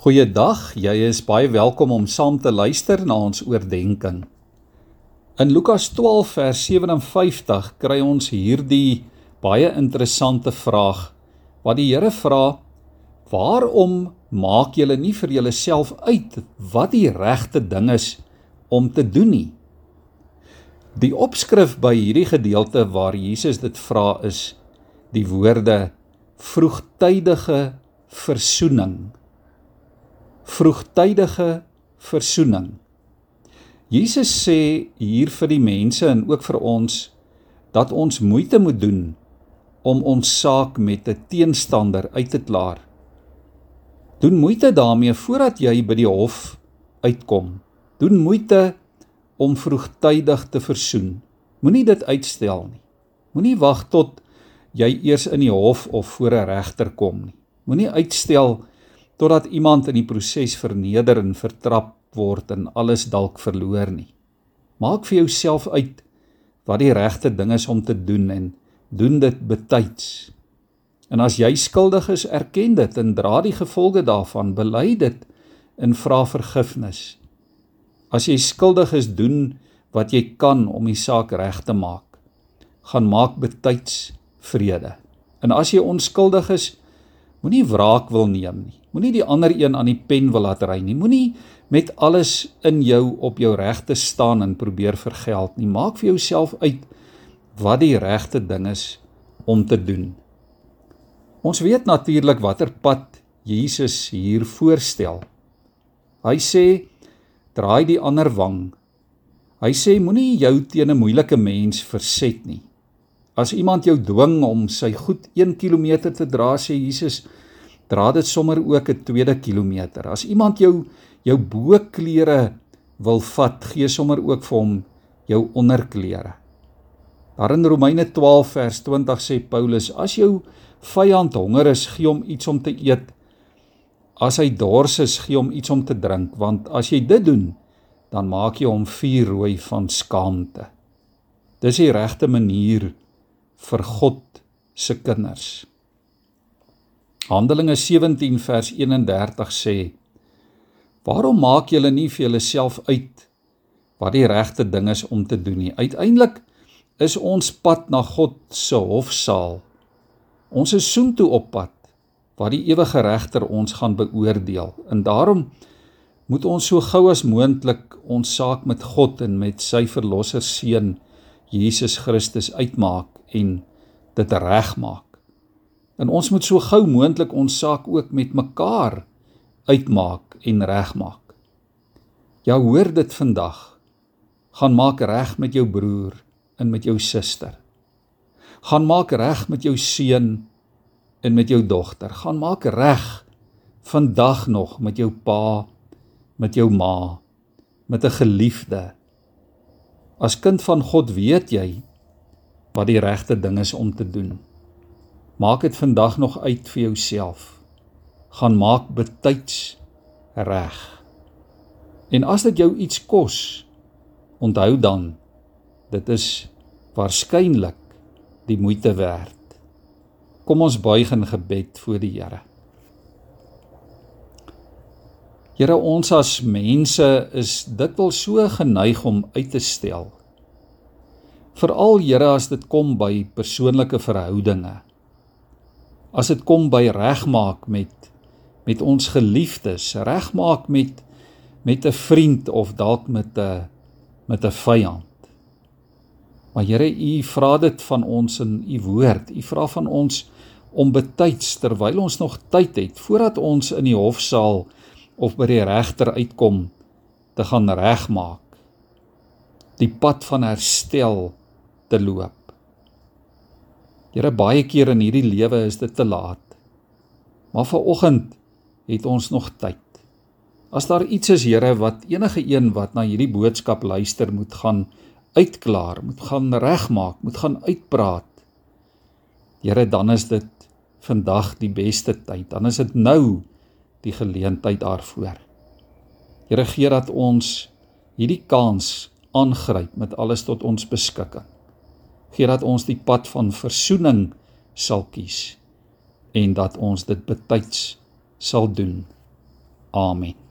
Goeiedag, jy is baie welkom om saam te luister na ons oordeenking. In Lukas 12 vers 57 kry ons hierdie baie interessante vraag wat die Here vra: "Waarom maak julle nie vir julleself uit wat die regte ding is om te doen nie?" Die opskrif by hierdie gedeelte waar Jesus dit vra is die woorde vroegtydige versoening vroegtydige versoening. Jesus sê hier vir die mense en ook vir ons dat ons moeite moet doen om ons saak met 'n teenstander uit te klaar. Doen moeite daarmee voordat jy by die hof uitkom. Doen moeite om vroegtydig te versoen. Moenie dit uitstel nie. Moenie wag tot jy eers in die hof of voor 'n regter kom nie. Moenie uitstel totdat iemand in die proses verneder en vertrap word en alles dalk verloor nie. Maak vir jouself uit wat die regte ding is om te doen en doen dit betyds. En as jy skuldig is, erken dit en dra die gevolge daarvan, bely dit en vra vergifnis. As jy skuldig is, doen wat jy kan om die saak reg te maak. Gaan maak betyds vrede. En as jy onskuldig is, moenie wraak wil neem nie. Moenie die ander een aan die pen wil laat ry nie. Moenie met alles in jou op jou regte staan en probeer vergeld nie. Maak vir jouself uit wat die regte ding is om te doen. Ons weet natuurlik watter pad Jesus hier voorstel. Hy sê draai die ander wang. Hy sê moenie jou teen 'n moeilike mens verset nie. As iemand jou dwing om sy goed 1 km te dra, sê Jesus, dra dit sommer ook 'n tweede kilometer. As iemand jou jou boklere wil vat, gee sommer ook vir hom jou onderklere. Daar in Romeine 12 vers 20 sê Paulus: As jou vyand honger is, gee hom iets om te eet. As hy dors is, gee hom iets om te drink, want as jy dit doen, dan maak jy hom vuurrooi van skaamte. Dis die regte manier vir God se kinders. Handelinge 17 vers 31 sê: Waarom maak julle nie vir julleself uit wat die regte ding is om te doen nie? Uiteindelik is ons pad na God se hofsaal. Ons is soontoe op pad waar die ewige regter ons gaan beoordeel. En daarom moet ons so gou as moontlik ons saak met God en met sy verlosser seun Jesus Christus uitmaak en dit regmaak. En ons moet so gou moontlik ons saak ook met mekaar uitmaak en regmaak. Ja, hoor dit vandag. Gaan maak reg met jou broer en met jou suster. Gaan maak reg met jou seun en met jou dogter. Gaan maak reg vandag nog met jou pa, met jou ma, met 'n geliefde. As kind van God weet jy wat die regte ding is om te doen. Maak dit vandag nog uit vir jouself. Gaan maak betyds reg. En as dit jou iets kos, onthou dan dit is waarskynlik die moeite werd. Kom ons buig in gebed voor die Here. Here ons as mense is dikwels so geneig om uit te stel. Veral Here as dit kom by persoonlike verhoudinge as dit kom by regmaak met met ons geliefdes, regmaak met met 'n vriend of dalk met 'n met 'n vyand. Maar Here, U vra dit van ons in U woord. U vra van ons om betyds terwyl ons nog tyd het voordat ons in die hofsaal of by die regter uitkom te gaan regmaak. Die pad van herstel te loop. Here baie keer in hierdie lewe is dit te laat. Maar vir oggend het ons nog tyd. As daar iets is Here wat enige een wat na hierdie boodskap luister moet gaan uitklaar, moet gaan regmaak, moet gaan uitpraat. Here dan is dit vandag die beste tyd. Dan is dit nou die geleentheid daarvoor. Here gee dat ons hierdie kans aangryp met alles tot ons beskikking gee dat ons die pad van versoening sal kies en dat ons dit betyds sal doen. Amen.